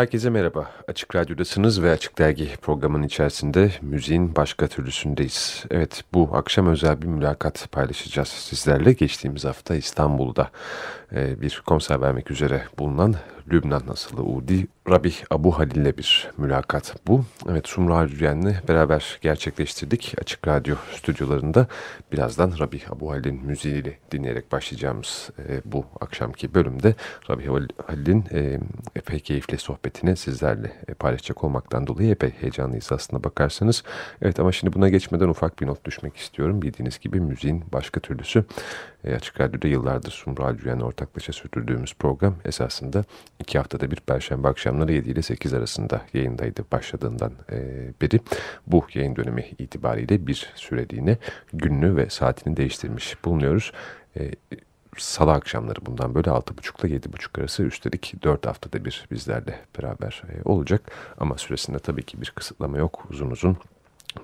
Herkese merhaba. Açık Radyo'dasınız ve Açık Dergi programının içerisinde müziğin başka türlüsündeyiz. Evet bu akşam özel bir mülakat paylaşacağız sizlerle. Geçtiğimiz hafta İstanbul'da bir konser vermek üzere bulunan Lübnan asıllı Udi Rabih Abu Halil ile bir mülakat bu. Evet Sumru Harcüyen'le beraber gerçekleştirdik Açık Radyo stüdyolarında. Birazdan Rabih Abu Halil'in müziğiyle dinleyerek başlayacağımız e, bu akşamki bölümde Rabih Halil'in e, epey keyifli sohbetini sizlerle e, paylaşacak olmaktan dolayı epey heyecanlıyız aslında bakarsanız. Evet ama şimdi buna geçmeden ufak bir not düşmek istiyorum. Bildiğiniz gibi müziğin başka türlüsü e, Açık Radyo'da yıllardır Sumru Harcüyen'le ortaklaşa sürdürdüğümüz program esasında iki haftada bir Perşembe akşamları 7 ile 8 arasında yayındaydı başladığından e, beri. Bu yayın dönemi itibariyle bir süreliğine gününü ve saatini değiştirmiş bulunuyoruz. E, Salı akşamları bundan böyle 6.30 ile 7.30 arası üstelik 4 haftada bir bizlerle beraber e, olacak. Ama süresinde tabii ki bir kısıtlama yok. Uzun uzun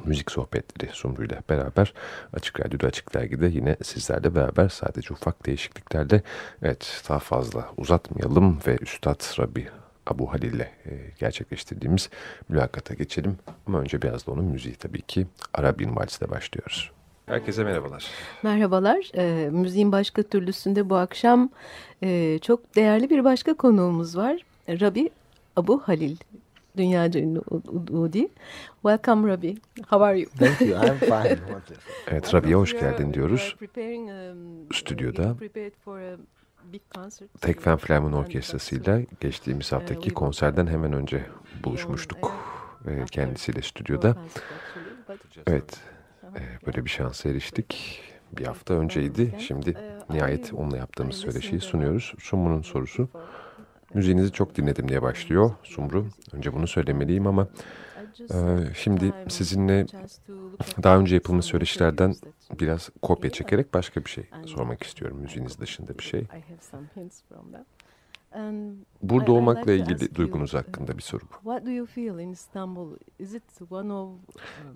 müzik sohbetleri Sumru ile beraber Açık Radyo'da Açık Dergi'de yine sizlerle beraber sadece ufak değişikliklerle evet daha fazla uzatmayalım ve Üstad Rabbi Abu Halil ile e, gerçekleştirdiğimiz mülakata geçelim. Ama önce biraz da onun müziği tabii ki Arabian Vals'le başlıyoruz. Herkese merhabalar. Merhabalar. E, müziğin başka türlüsünde bu akşam e, çok değerli bir başka konuğumuz var. Rabbi Abu Halil dünyaca ünlü Udi. Welcome Rabi. How are you? Thank you. I'm fine. evet Rabi'ye hoş geldin diyoruz. Stüdyoda Tekfen Flamen Orkestrası'yla geçtiğimiz haftaki konserden hemen önce buluşmuştuk kendisiyle stüdyoda. Evet, böyle bir şansa eriştik. Bir hafta önceydi. Şimdi nihayet onunla yaptığımız söyleşiyi sunuyoruz. Sumu'nun sorusu Müziğinizi çok dinledim diye başlıyor Sumru. Önce bunu söylemeliyim ama e, şimdi sizinle daha önce yapılmış söyleşilerden biraz kopya çekerek başka bir şey sormak istiyorum. Müziğiniz dışında bir şey. Burada olmakla ilgili duygunuz hakkında bir soru bu.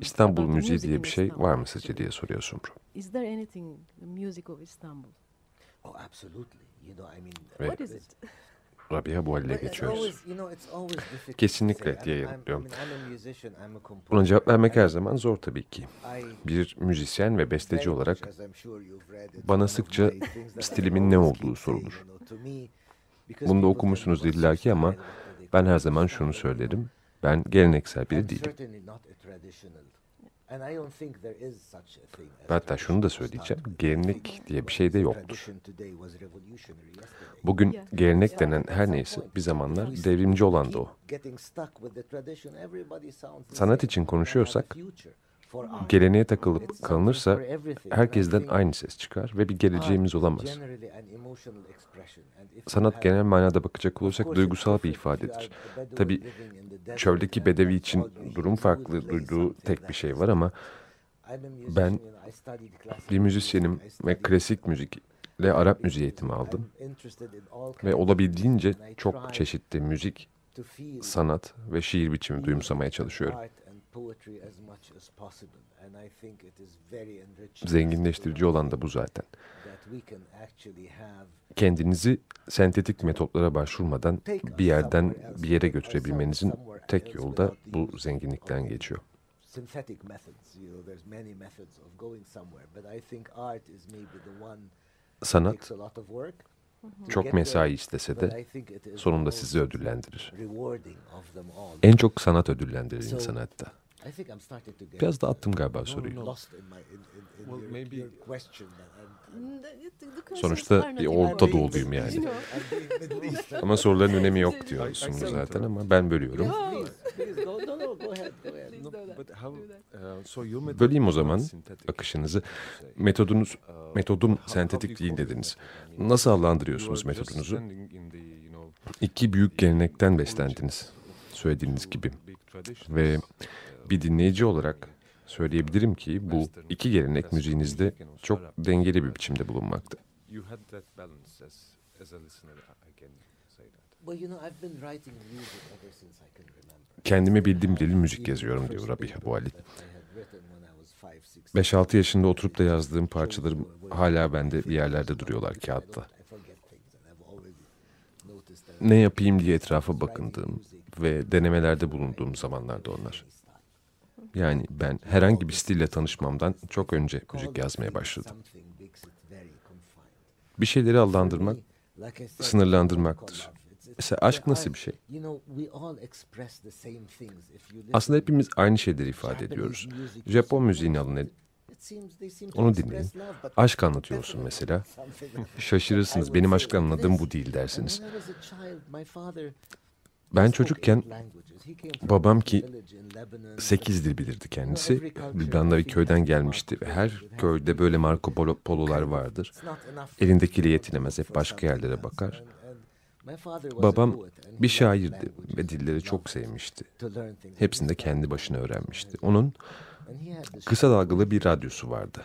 İstanbul müziği diye bir şey var mı sizce diye soruyor Sumru. Ve Rabia bu halde geçiyoruz. Kesinlikle diye yanıtlıyorum. Buna cevap vermek her zaman zor tabii ki. Bir müzisyen ve besteci olarak bana sıkça stilimin ne olduğu sorulur. Bunu da okumuşsunuz illaki ama ben her zaman şunu söylerim. Ben geleneksel biri değilim. Hatta şunu da söyleyeceğim, gelenek diye bir şey de yoktur. Bugün gelenek denen her neyse bir zamanlar devrimci olan da o. Sanat için konuşuyorsak, geleneğe takılıp kalınırsa herkesten aynı ses çıkar ve bir geleceğimiz olamaz. Sanat genel manada bakacak olursak duygusal bir ifadedir. Tabi çöldeki bedevi için durum farklı duyduğu tek bir şey var ama ben bir müzisyenim ve klasik müzikle Arap müziği eğitimi aldım. Ve olabildiğince çok çeşitli müzik, sanat ve şiir biçimi duyumsamaya çalışıyorum. Zenginleştirici olan da bu zaten. Kendinizi sentetik metotlara başvurmadan bir yerden bir yere götürebilmenizin tek yolu da bu zenginlikten geçiyor. Sanat çok mesai istese de sonunda sizi ödüllendirir. En çok sanat ödüllendirir insanı hatta. Biraz da attım galiba soruyu. Sonuçta bir Orta Doğuluyum yani. ama soruların önemi yok diyorsun zaten ama ben bölüyorum. Böleyim o zaman akışınızı. Metodunuz, metodum sentetik değil dediniz. Nasıl adlandırıyorsunuz metodunuzu? İki büyük gelenekten beslendiniz. Söylediğiniz gibi. Ve bir dinleyici olarak söyleyebilirim ki bu iki gelenek müziğinizde çok dengeli bir biçimde bulunmakta. Kendimi bildiğim dili müzik yazıyorum diyor Rabih Abu Ali. 5-6 yaşında oturup da yazdığım parçalarım hala bende bir yerlerde duruyorlar kağıtta. Ne yapayım diye etrafa bakındığım ve denemelerde bulunduğum zamanlarda onlar. Yani ben herhangi bir stille tanışmamdan çok önce müzik yazmaya başladım. Bir şeyleri allandırmak, sınırlandırmaktır. Mesela aşk nasıl bir şey? Aslında hepimiz aynı şeyleri ifade ediyoruz. Japon müziğini alın onu dinleyin. Aşk anlatıyorsun mesela. Şaşırırsınız. Benim aşk anladığım bu değil dersiniz. Ben çocukken babam ki sekiz dil bilirdi kendisi. Lübnan'da bir köyden gelmişti her köyde böyle Marco Polo, Polo'lar vardır. Elindekiyle yetinemez hep başka yerlere bakar. Babam bir şairdi ve dilleri çok sevmişti. Hepsini de kendi başına öğrenmişti. Onun kısa dalgalı bir radyosu vardı.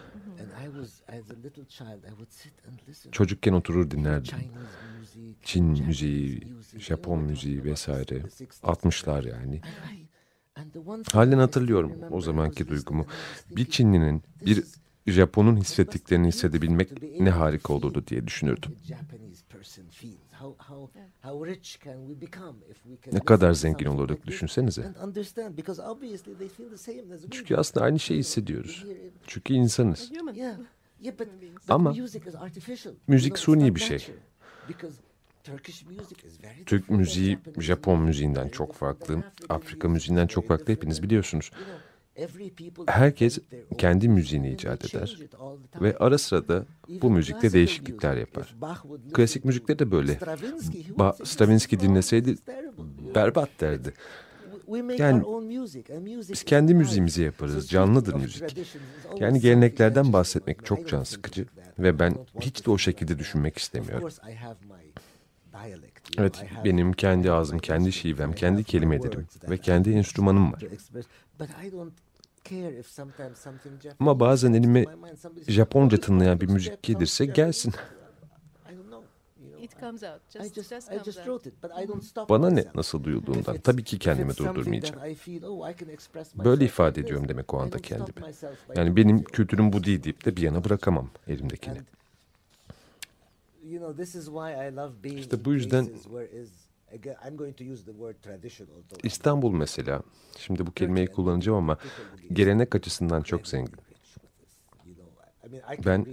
Çocukken oturur dinlerdim. Çin müziği, Japon müziği vesaire. 60'lar yani. Halen hatırlıyorum o zamanki duygumu. Bir Çinlinin, bir Japon'un hissettiklerini hissedebilmek ne harika olurdu diye düşünürdüm. Ne kadar zengin olurduk düşünsenize. Çünkü aslında aynı şeyi hissediyoruz. Çünkü insanız. Ama müzik suni bir şey. Türk müziği Japon müziğinden çok farklı, Afrika müziğinden çok farklı hepiniz biliyorsunuz. Herkes kendi müziğini icat eder ve ara sıra da bu müzikte değişiklikler yapar. Klasik müzikte de böyle. Ba Stravinsky dinleseydi berbat derdi. Yani biz kendi müziğimizi yaparız. Canlıdır müzik. Yani geleneklerden bahsetmek çok can sıkıcı ve ben hiç de o şekilde düşünmek istemiyorum. Evet, benim kendi ağzım, kendi şivem, kendi kelimelerim ve kendi enstrümanım var. Ama bazen elime Japonca tınlayan bir müzik gelirse gelsin. Bana ne nasıl duyulduğundan tabii ki kendimi durdurmayacağım. Böyle ifade ediyorum demek o anda kendimi. Yani benim kültürüm bu değil deyip de bir yana bırakamam elimdekini. İşte bu yüzden İstanbul mesela, şimdi bu kelimeyi kullanacağım ama gelenek açısından çok zengin. Ben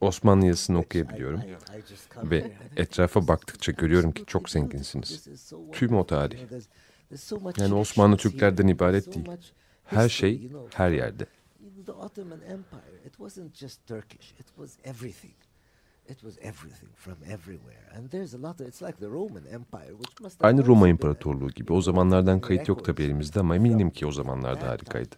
Osmanlı yazısını okuyabiliyorum ve etrafa baktıkça görüyorum ki çok zenginsiniz. Tüm o tarih. Yani Osmanlı Türklerden ibaret değil. Her şey her yerde. Aynı Roma İmparatorluğu gibi. O zamanlardan kayıt yok tabii elimizde ama eminim ki o zamanlarda harikaydı.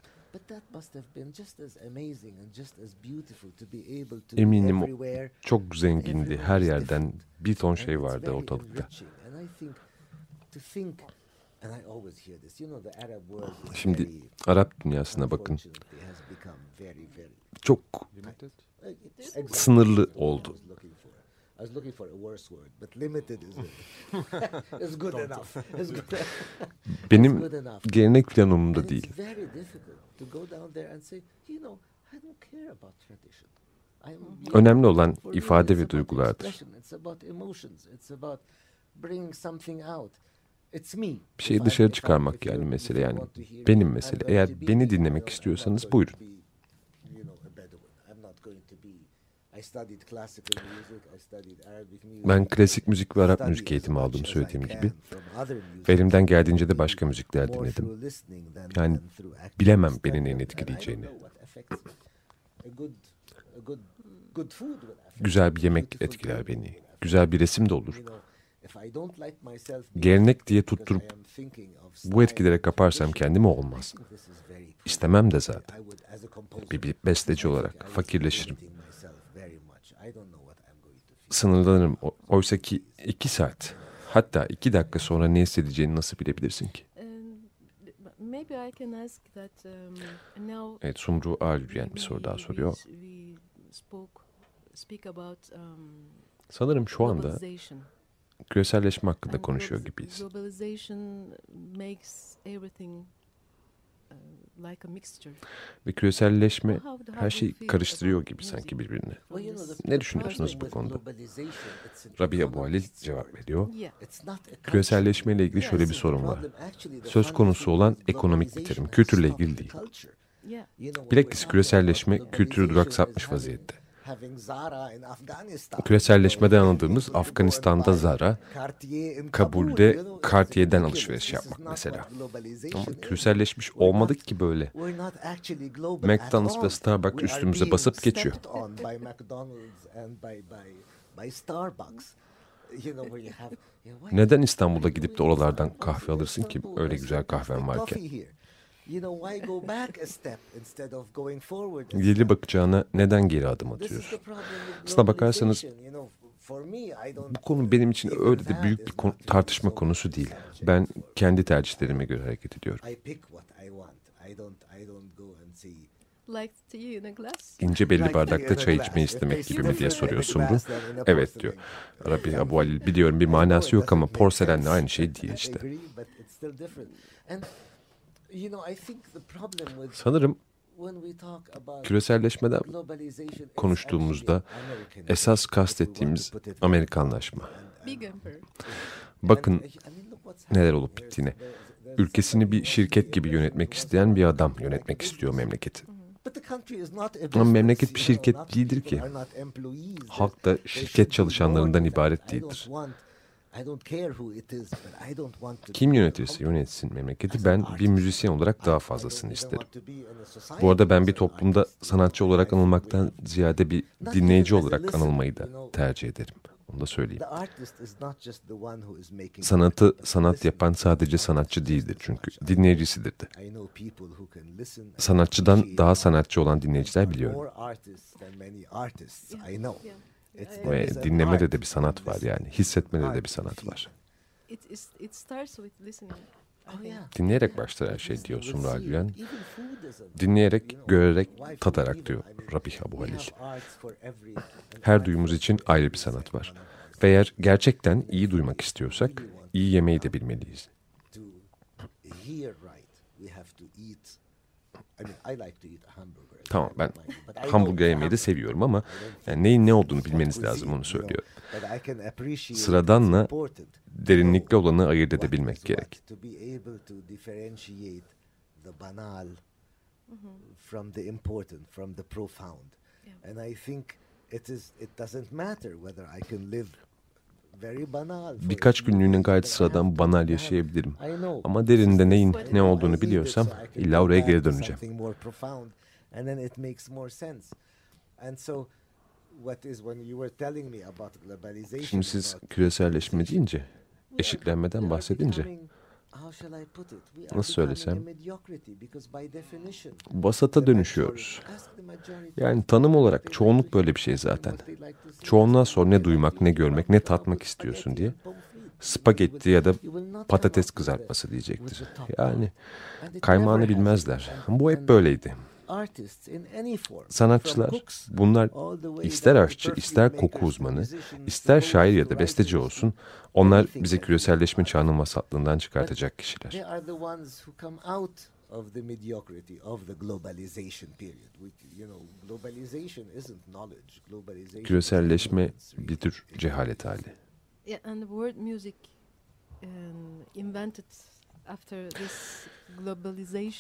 Eminim çok zengindi. Her yerden bir ton şey vardı ortalıkta. Şimdi Arap dünyasına bakın. Çok sınırlı oldu. I was looking for a worse word, but limited is, is good enough. Is good, Benim gelenek planımda değil. Önemli olan ifade ve duygulardır. Bir şeyi dışarı çıkarmak yani mesele yani benim mesele. Eğer beni dinlemek istiyorsanız buyurun. Ben klasik müzik ve Arap müzik eğitimi aldım söylediğim gibi. Ve elimden geldiğince de başka müzikler dinledim. Yani bilemem beni neyin etkileyeceğini. Güzel bir yemek etkiler beni. Güzel bir resim de olur. Gelenek diye tutturup bu etkilere kaparsam kendimi olmaz. İstemem de zaten. Bir, bir besteci olarak fakirleşirim sınırlanırım. Oysa ki iki saat hatta iki dakika sonra ne hissedeceğini nasıl bilebilirsin ki? Um, evet Sumru Ağır bir soru daha soruyor. speak about um, Sanırım şu anda küreselleşme hakkında konuşuyor gibiyiz. Globalization makes everything uh, like a mixture. Ve küreselleşme her şeyi karıştırıyor gibi sanki birbirine. Ne düşünüyorsunuz bu konuda? Rabia Abu Halil economic cevap veriyor. Yeah. It's not a culture. Küreselleşme ile ilgili şöyle bir sorun var. Söz konusu olan ekonomik bir terim, kültürle ilgili değil. Bilakis küreselleşme kültürü duraksatmış vaziyette. Küreselleşmeden anladığımız Afganistan'da Zara, Kabul'de Cartier'den alışveriş yapmak mesela. Ama küreselleşmiş olmadık ki böyle. McDonald's ve. Starbucks üstümüze basıp geçiyor. Neden İstanbul'da gidip de oralardan kahve alırsın ki? Öyle güzel kahven varken. Coffee here. You know why go back a step instead of going forward? a İleri step? bakacağına neden geri adım This is the atıyorsun? problem with Aslına bakarsanız globalization, you know, for me, I don't Bu konu benim için öyle de büyük is bir konu- tartışma konusu değil. Ben kendi tercihlerime göre hareket ediyorum. I pick what I want. I don't I don't go and say Like tea in a glass. İnce belli bardakta çay içmeyi istemek gibi mi diye soruyor Sumru. Evet diyor. Rabbi Abu Halil biliyorum bir manası yok ama porselen de aynı şey değil işte. Sanırım when we talk about küreselleşmeden konuştuğumuzda esas kastettiğimiz Amerikanlaşma. Emperor. Bakın neler olup bittiğine. Ülkesini bir şirket gibi yönetmek isteyen bir adam yönetmek istiyor memleketi. Ama memleket bir şirket değildir ki. Halk da şirket çalışanlarından ibaret değildir. Want- I don't care who it is, but I don't want to Kim yönetirse yönetsin memleketi ben bir müzisyen olarak daha fazlasını isterim. Bu arada ben bir toplumda sanatçı olarak anılmaktan ziyade bir dinleyici olarak anılmayı da tercih ederim. Onu da söyleyeyim. Sanatı sanat yapan sadece sanatçı değildir çünkü dinleyicisidir de. Sanatçıdan daha sanatçı olan dinleyiciler biliyorum. Ve dinlemede de bir sanat var yani. Hissetmede de bir sanat var. Oh. Dinleyerek başlar her şey diyor with Sumru seeing. Güven. Even food is a- Dinleyerek, görerek, tadarak diyor Rabih Abu Halil. Her duyumuz için ayrı bir sanat var. Ve eğer gerçekten iyi duymak istiyorsak iyi yemeyi de bilmeliyiz. Tamam ben hamburger yemeyi de seviyorum ama yani neyin ne olduğunu bilmeniz lazım onu you know, söylüyor. but I can appreciate Sıradanla Derinlikli olanı ayırt edebilmek gerek. banal from the important, from the profound. And I think it is it doesn't matter whether I can live very banal. for a Birkaç günlüğüne gayet sıradan banal yaşayabilirim. Ama derinde neyin ne olduğunu biliyorsam illa oraya geri döneceğim. Şimdi siz küreselleşme deyince, eşitlenmeden bahsedince Nasıl söylesem? vasata dönüşüyoruz. Yani tanım olarak çoğunluk böyle bir şey zaten. Çoğunluğa sor ne duymak, ne görmek, ne tatmak istiyorsun diye. Spagetti ya da patates kızartması diyecektir. Yani kaymağını bilmezler. Bu hep böyleydi. Artists in any form, Sanatçılar from cooks bunlar all the way ister aşçı, ister koku uzmanı, ister şair ya da besteci olsun onlar bize küreselleşme çağının vasatlığından çıkartacak kişiler. Of the mediocrity of the globalization period. We, you know, globalization isn't knowledge. Globalization Küreselleşme bir tür cehalet hali. Yeah, and the word music um, invented.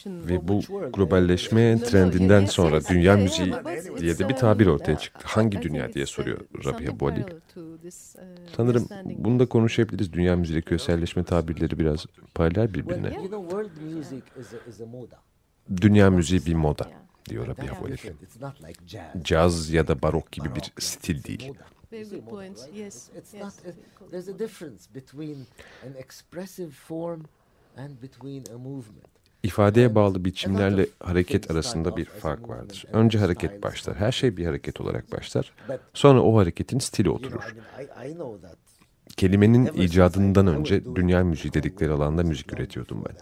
Ve bu globalleşme trendinden sonra dünya müziği diye de bir tabir um, ortaya uh, çıktı. Hangi dünya diye uh, soruyor Rabia this, uh, Sanırım bunu da konuşabiliriz. Dünya müziği küreselleşme tabirleri biraz paralel birbirine. Dünya müziği bir moda diyor Rabia jazz. Caz ya da barok gibi bir stil değil. Very good point. Yes, It's, it's yes. not. a- there's a difference between an expressive form İfadeye bağlı biçimlerle hareket arasında bir fark vardır. Önce hareket başlar. Her şey bir hareket olarak başlar. Sonra o hareketin stili oturur. Kelimenin icadından önce dünya müziği dedikleri alanda müzik üretiyordum ben.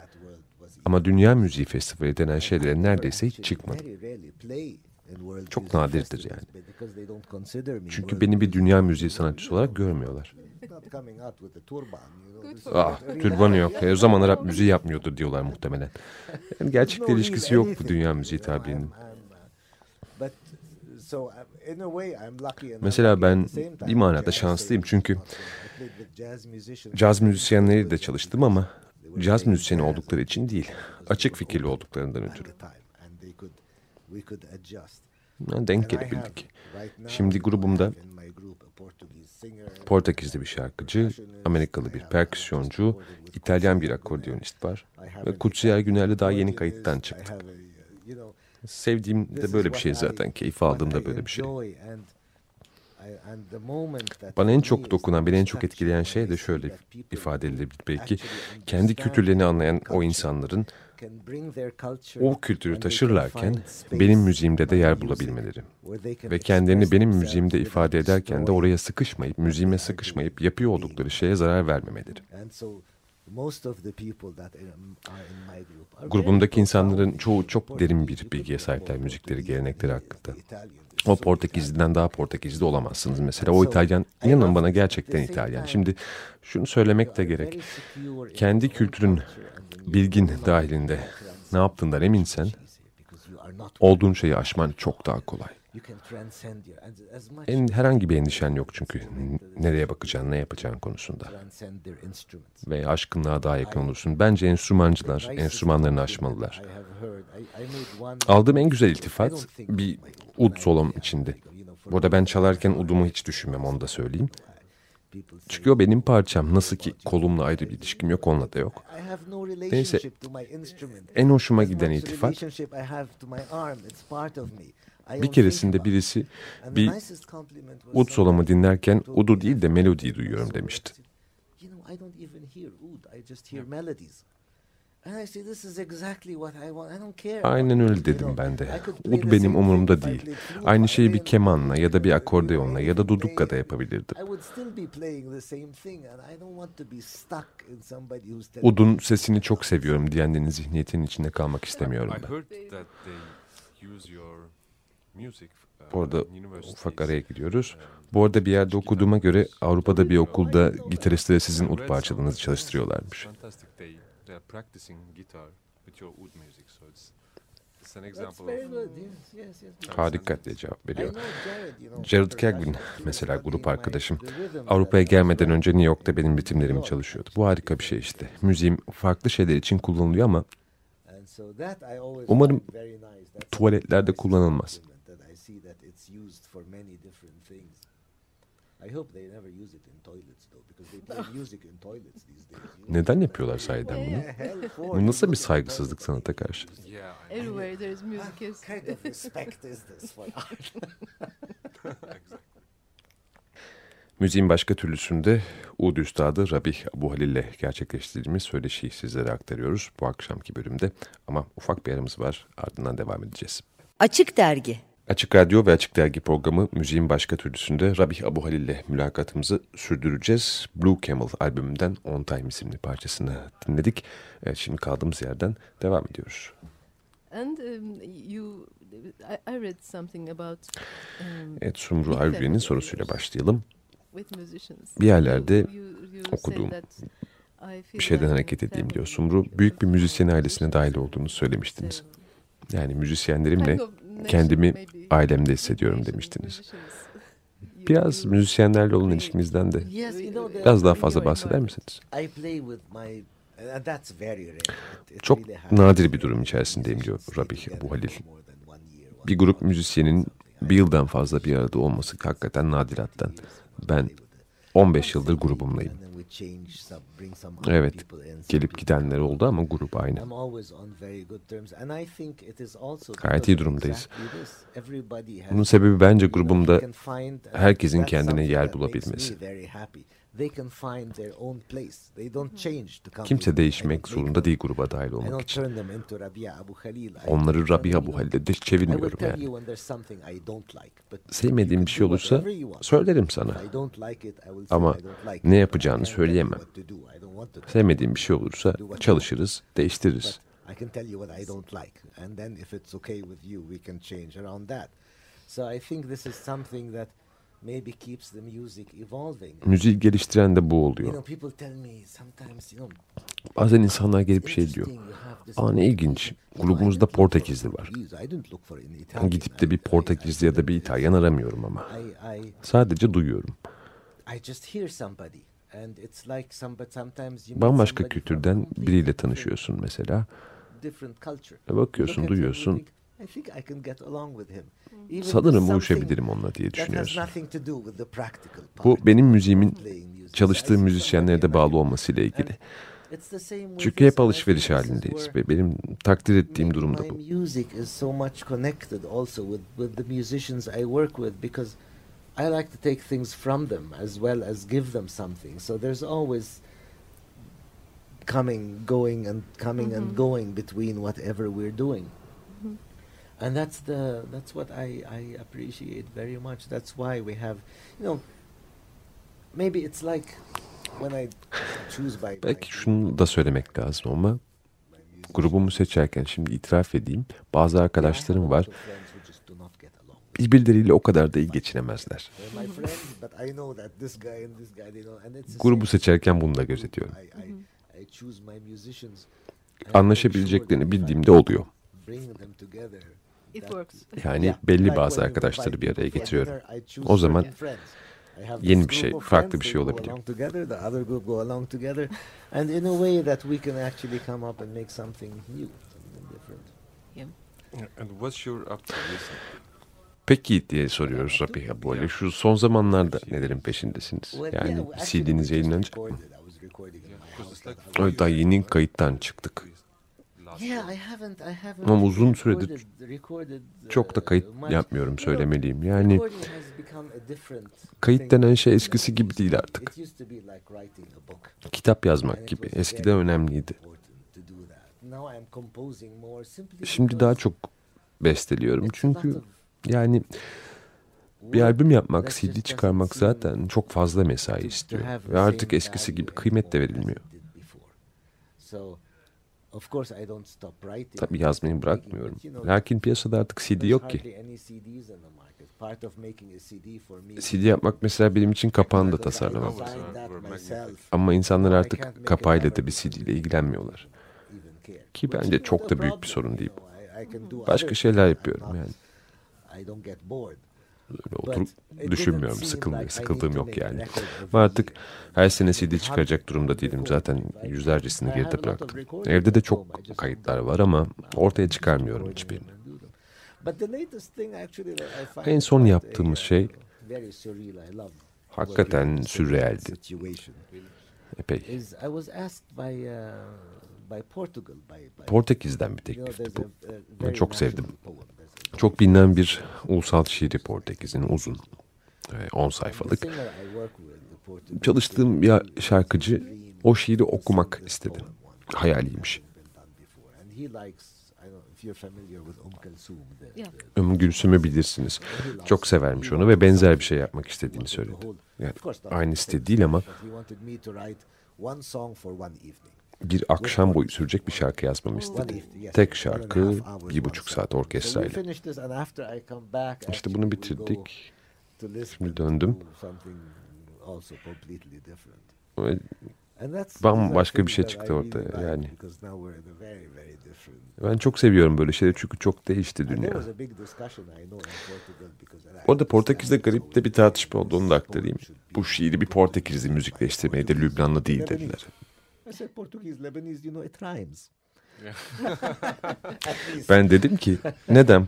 Ama Dünya Müziği Festivali denen şeylere neredeyse hiç çıkmadım. çok nadirdir yani. Çünkü beni bir dünya müziği sanatçısı olarak görmüyorlar. Ah, türbanı yok. E, o zaman rap müziği yapmıyordur diyorlar muhtemelen. Yani gerçekle ilişkisi yok bu dünya müziği tabirinin. Mesela ben bir manada şanslıyım çünkü caz müzisyenleri de çalıştım ama caz müzisyeni oldukları için değil, açık fikirli olduklarından ötürü. Denk gelebildik. Şimdi grubumda Portekizli bir şarkıcı, Amerikalı bir perküsyoncu, İtalyan bir akordeonist var ve Kutsiyer Güner'le daha yeni kayıttan çıktık. Sevdiğim de böyle bir şey zaten, keyif aldığım da böyle bir şey. Bana en çok dokunan, beni en çok etkileyen şey de şöyle ifade edilebilir belki. Kendi kültürlerini anlayan o insanların o kültürü taşırlarken benim müziğimde de yer bulabilmeleri ve kendilerini benim müziğimde ifade ederken de oraya sıkışmayıp, müziğime sıkışmayıp yapıyor oldukları şeye zarar vermemeleri. Grubumdaki insanların çoğu çok derin bir bilgiye sahipler müzikleri, gelenekleri hakkında. O Portekizli'den daha Portekizli olamazsınız mesela. O İtalyan, inanın bana gerçekten İtalyan. Şimdi şunu söylemek de gerek. Kendi kültürün bilgin dahilinde ne yaptığından eminsen, olduğun şeyi aşman çok daha kolay. En herhangi bir endişen yok çünkü nereye bakacağın, ne yapacağın konusunda. Ve aşkınlığa daha yakın olursun. Bence enstrümancılar enstrümanlarını aşmalılar. Aldığım en güzel iltifat bir ud solom içinde. Burada ben çalarken udumu hiç düşünmem onu da söyleyeyim. Çünkü o benim parçam. Nasıl ki kolumla ayrı bir ilişkim yok, onunla da yok. Neyse, en hoşuma giden iltifat, bir keresinde birisi bir ud solomu dinlerken udu değil de melodiyi duyuyorum demişti. Aynen öyle dedim ben de. Ud benim umurumda değil. Aynı şeyi bir kemanla ya da bir akordeonla ya da dudukka da yapabilirdim. Ud'un sesini çok seviyorum diyenlerin zihniyetinin içinde kalmak istemiyorum ben. Bu arada ufak araya gidiyoruz. Bu arada bir yerde okuduğuma göre Avrupa'da bir okulda gitaristlere sizin ud parçalarınızı çalıştırıyorlarmış. Harika diye cevap veriyor. Jared Kagwin mesela grup arkadaşım. Avrupa'ya gelmeden önce New York'ta benim ritimlerimi çalışıyordu. Bu harika bir şey işte. Müziğim farklı şeyler için kullanılıyor ama umarım tuvaletlerde kullanılmaz. Neden yapıyorlar sahiden bunu? Bu nasıl bir saygısızlık sanata karşı? Everywhere there is music is... Müziğin başka türlüsünde Ud Üstadı Rabih Abu Halil ile gerçekleştirdiğimiz söyleşiyi sizlere aktarıyoruz bu akşamki bölümde. Ama ufak bir aramız var ardından devam edeceğiz. Açık Dergi Açık Radyo ve Açık Dergi programı müziğin başka türlüsünde Rabih Abu Halil ile mülakatımızı sürdüreceğiz. Blue Camel albümünden On Time isimli parçasını dinledik. Evet, şimdi kaldığımız yerden devam ediyoruz. And um, you, I, I read something about. Um, evet, Sumru Arvi'nin sorusuyla başlayalım. Bir yerlerde You- you- you okuduğum bir şeyden hareket edeyim diyor. Sumru büyük bir müzisyen ailesine dahil olduğunu söylemiştiniz. Yani müzisyenlerimle kendimi ailemde hissediyorum demiştiniz. Biraz müzisyenlerle olan ilişkinizden de biraz daha fazla bahseder misiniz? Çok nadir bir durum içerisindeyim diyor Rabih bu Halil. Bir grup müzisyenin bir yıldan fazla bir arada olması hakikaten nadirattan. Ben 15 yıldır grubumdayım. Evet, gelip gidenler oldu ama grup aynı. Gayet iyi durumdayız. Bunun sebebi bence grubumda herkesin kendine yer bulabilmesi. Kimse değişmek zorunda değil gruba dahil olmak için. Onları Rabia Abu Halil'e de çevirmiyorum yani. Sevmediğim bir şey olursa söylerim sana. Ama ne yapacağını söyleyemem. Sevmediğim bir şey olursa çalışırız, değiştiririz. I can tell you what I don't like, and then if it's okay with you, we can change around that. So I think this is something that maybe keeps the music evolving. Müziği geliştiren de bu You oluyor. know, people tell me sometimes, you know, Bazen insanlar gelip şey diyor. Aa ne Portuguese." ilginç. Grubumuzda Portekizli var. Gidip de bir Portekizli ya da bir İtalyan aramıyorum ama. Sadece duyuyorum. Bambaşka kültürden biriyle tanışıyorsun mesela. bakıyorsun, duyuyorsun. Think, I think I can get along with him. Even Sanırım uyuşabilirim onunla diye that has düşünüyorsun. nothing to do with the practical Bu part benim müziğimin see müzisyenlere de bağlı and olmasıyla ilgili. It's the same with Çünkü hep and alışveriş halindeyiz ve benim takdir ettiğim durum da bu. music is so much connected also with, with the musicians I work with because I like to take things from them as well as give them something. So there's always coming, going, and coming and Mhm. going between whatever we're doing. And that's the that's what I, I appreciate very much. That's why we have, you know, maybe it's like when I choose by Belki şunu da söylemek lazım ama grubumu seçerken şimdi itiraf edeyim. Bazı arkadaşlarım var. Birbirleriyle o kadar da iyi geçinemezler. Grubu seçerken bunu da gözetiyorum. Anlaşabileceklerini bildiğimde oluyor. Yani belli bazı arkadaşları bir araya getiriyorum. dinner, I choose O zaman certain friends. I have yeni bir şey, farklı friends, bir şey olabiliyor. along together, the other group go along together, and in a way that we can actually come up and make something new, something different. And what's your up to recently? Peki diye soruyoruz Rabia böyle. Şu son zamanlarda nelerin peşindesiniz? Yani CD'niz yayınlanacak. four Evet, daha yeni kayıttan çıktık. Ama uzun süredir Çok da uh, kayıt yapmıyorum söylemeliyim. Yani kayıt denen şey eskisi gibi değil artık. Kitap yazmak gibi. Eskiden önemliydi. Şimdi daha çok besteliyorum. Çünkü yani bir albüm yapmak, CD çıkarmak zaten çok fazla mesai istiyor. Ve artık eskisi gibi kıymet de verilmiyor. İt did before. So, of course I don't stop writing, Tabii and yazmayı bırakmıyorum. but, you know, Lakin piyasada artık CD yok ki. hardly any CDs in the market. Part of making a CD for me is CD yapmak mesela benim için kapağını da tasarlamam. Ama insanlar artık kapağıyla da bir CD ile ilgilenmiyorlar. Ki bence çok da büyük bir sorun değil. do Başka şeyler yapıyorum yani. Öyle oturup düşünmüyorum. Sıkılmıyor, sıkıldığım yok yani. Ama artık her sene CD çıkaracak durumda değilim. Zaten yüzlercesini geride bıraktım. Evde de çok kayıtlar var ama ortaya çıkarmıyorum hiçbirini. En son yaptığımız uh, şey love hakikaten sürrealdi. Epey. Uh, Portekiz'den bir teklifti bu. çok sevdim. Çok bilinen bir ulusal şiiri Portekiz'in uzun. 10 and the sayfalık. Çalıştığım bir şarkıcı o şiiri okumak istedi. Hayaliymiş. Ümmü Gülsüm'ü bilirsiniz. Çok severmiş onu ve benzer bir şey yapmak istediğini söyledi. Yani aynı same değil ama bir akşam boyu sürecek bir şarkı yazmamı istedi. Tek şarkı, bir buçuk saat orkestrayla. İşte bunu bitirdik. Şimdi döndüm. Bambaşka bir şey çıktı ortaya, yani. Ben çok seviyorum böyle şeyleri çünkü çok değişti dünya. Orada Portekiz'de garip de bir tartışma oldu onu da aktarayım. Bu şiiri bir Portekizli müzikleştirmeyi de Lübnanlı değil dediler. I said Portuguese, Lebanese, you know it rhymes. Yeah. At least. Ben dedim ki neden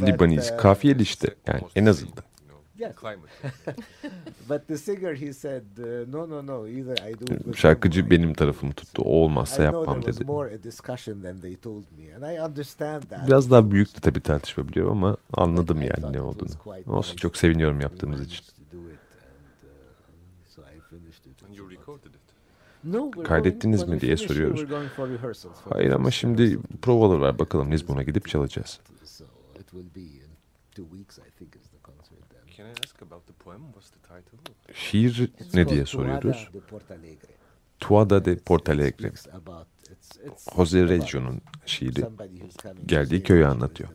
But, Libaniz uh, kafiyeli işte yani en azından. same, you know, Yeah. Climate. But the singer he said no no no either I do it with Şarkıcı benim don't." tarafımı tuttu. O olmazsa I know yapmam dedi. more a discussion than they told me and I understand that. Biraz daha büyüktü tabii tartışma biliyorum ama anladım I yani ne olduğunu. Olsun çok seviniyorum yaptığımız için. managed to do it and, uh, so I finished it. And you recorded it. No, we're Kaydettiniz mi diye soruyoruz. Hayır ama şimdi provalar var bakalım Lizbon'a gidip çalacağız. Şiir ne diye soruyoruz. Tuada de Portalegre. Jose Reggio'nun şiiri geldiği köyü anlatıyor.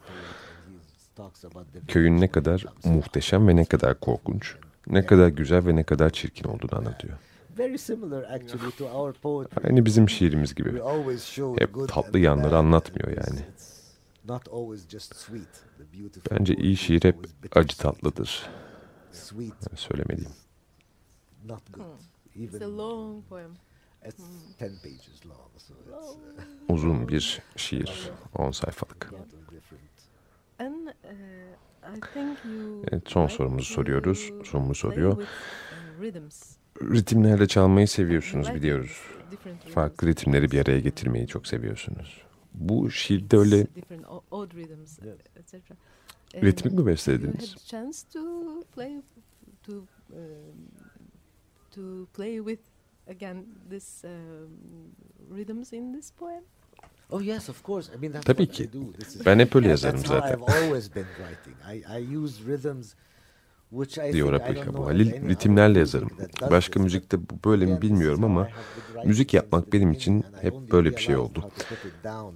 köyün ne kadar muhteşem ve ne kadar korkunç, ne kadar güzel ve ne kadar çirkin olduğunu anlatıyor. Very similar actually to our poetry. Aynı bizim şiirimiz gibi. We always show the Hep tatlı yanları anlatmıyor yani. it's not always just sweet. The beautiful Bence iyi şiir hep acı tatlıdır. Sweet, Söylemeliyim. not good. It's a Even long poem. it's ten pages long, so it's Long. Uzun bir şiir. 10 sayfalık. uh, I think you Evet, son sorumuzu soruyoruz. Sorumuz play soruyor. Ritimlerle çalmayı seviyorsunuz biliyoruz. Farklı ritimleri bir araya getirmeyi çok seviyorsunuz. Bu şiirde öyle ritmik mi to play to um, to play with again this um, rhythms in this poem. Oh yes, of course. I mean that's Tabii what ki. I do. This is Ben hep öyle yazarım zaten. I've always been writing. I, I use rhythms Diyor think I Rabia don't bu know of Halil. any other Ritimlerle yazarım. Başka müzikte bu böyle mi bilmiyorum ama müzik yapmak benim için hep böyle bir şey oldu. how to put it down,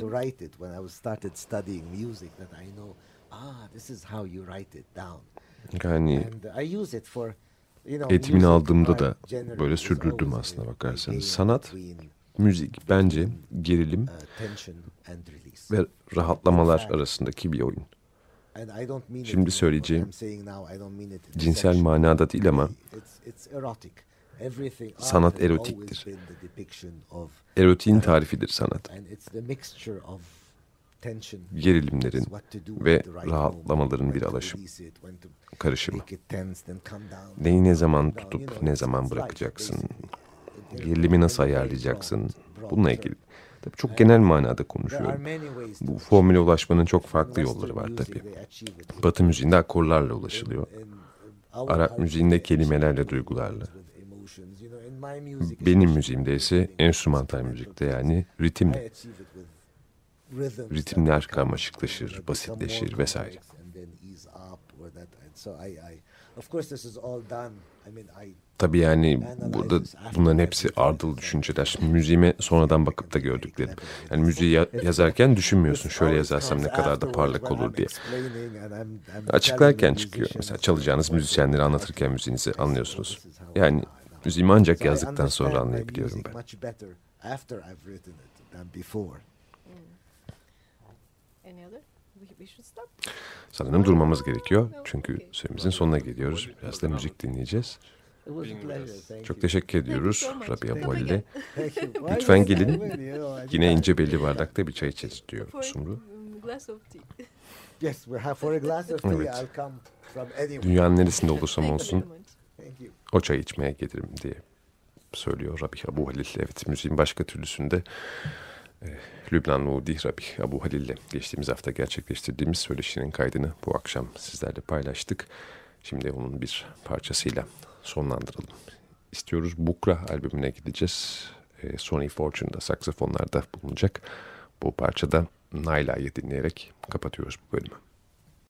to write it when I was started studying music that I know, ah, this is how you write it down. Yani eğitimini aldığımda da böyle sürdürdüm aslına bakarsanız. Sanat, müzik bence gerilim uh, ve rahatlamalar arasındaki bir oyun. Şimdi söyleyeceğim cinsel manada değil ama Sanat erotiktir. erotiğin tarifidir sanat. Gerilimlerin ve rahatlamaların bir alaşım, karışımı. Neyi ne zaman tutup ne zaman bırakacaksın, gerilimi nasıl ayarlayacaksın, bununla ilgili. Tabii çok genel manada konuşuyorum. Bu formüle ulaşmanın çok farklı yolları var tabii. Batı müziğinde akorlarla ulaşılıyor. Arap müziğinde kelimelerle, duygularla. Benim müziğimde ise enstrümantal müzikte yani ritimle. Ritimler karmaşıklaşır, basitleşir vesaire. Tabii yani burada bunların hepsi ardıl düşünceler. Müziğime sonradan bakıp da gördüklerim. Yani müziği ya- yazarken düşünmüyorsun şöyle yazarsam ne kadar da parlak olur diye. Açıklarken çıkıyor. Mesela çalacağınız müzisyenleri anlatırken müziğinizi anlıyorsunuz. Yani müziğimi ancak yazdıktan sonra anlayabiliyorum ben. Any other? Sanırım durmamız gerekiyor. Çünkü süremizin sonuna geliyoruz. Biraz da müzik dinleyeceğiz. Çok teşekkür ediyoruz. Rabia again. Lütfen gelin. Yine ince belli bardakta bir çay içeriz diyor Sumru. um, glass of tea. Yes, we have for a glass of tea. Evet. I'll come from anywhere. Dünyanın neresinde olursam olsun o çayı içmeye gelirim diye söylüyor Rabih Abu Halil. Evet müziğin başka türlüsünde Lübnanlı Udi Rabih Abu Halil ile geçtiğimiz hafta gerçekleştirdiğimiz söyleşinin kaydını bu akşam sizlerle paylaştık. Şimdi onun bir parçasıyla sonlandıralım. İstiyoruz Bukra albümüne gideceğiz. E, Sonny Fortune'da saksafonlarda bulunacak. Bu parçada Naila'yı dinleyerek kapatıyoruz bu bölümü.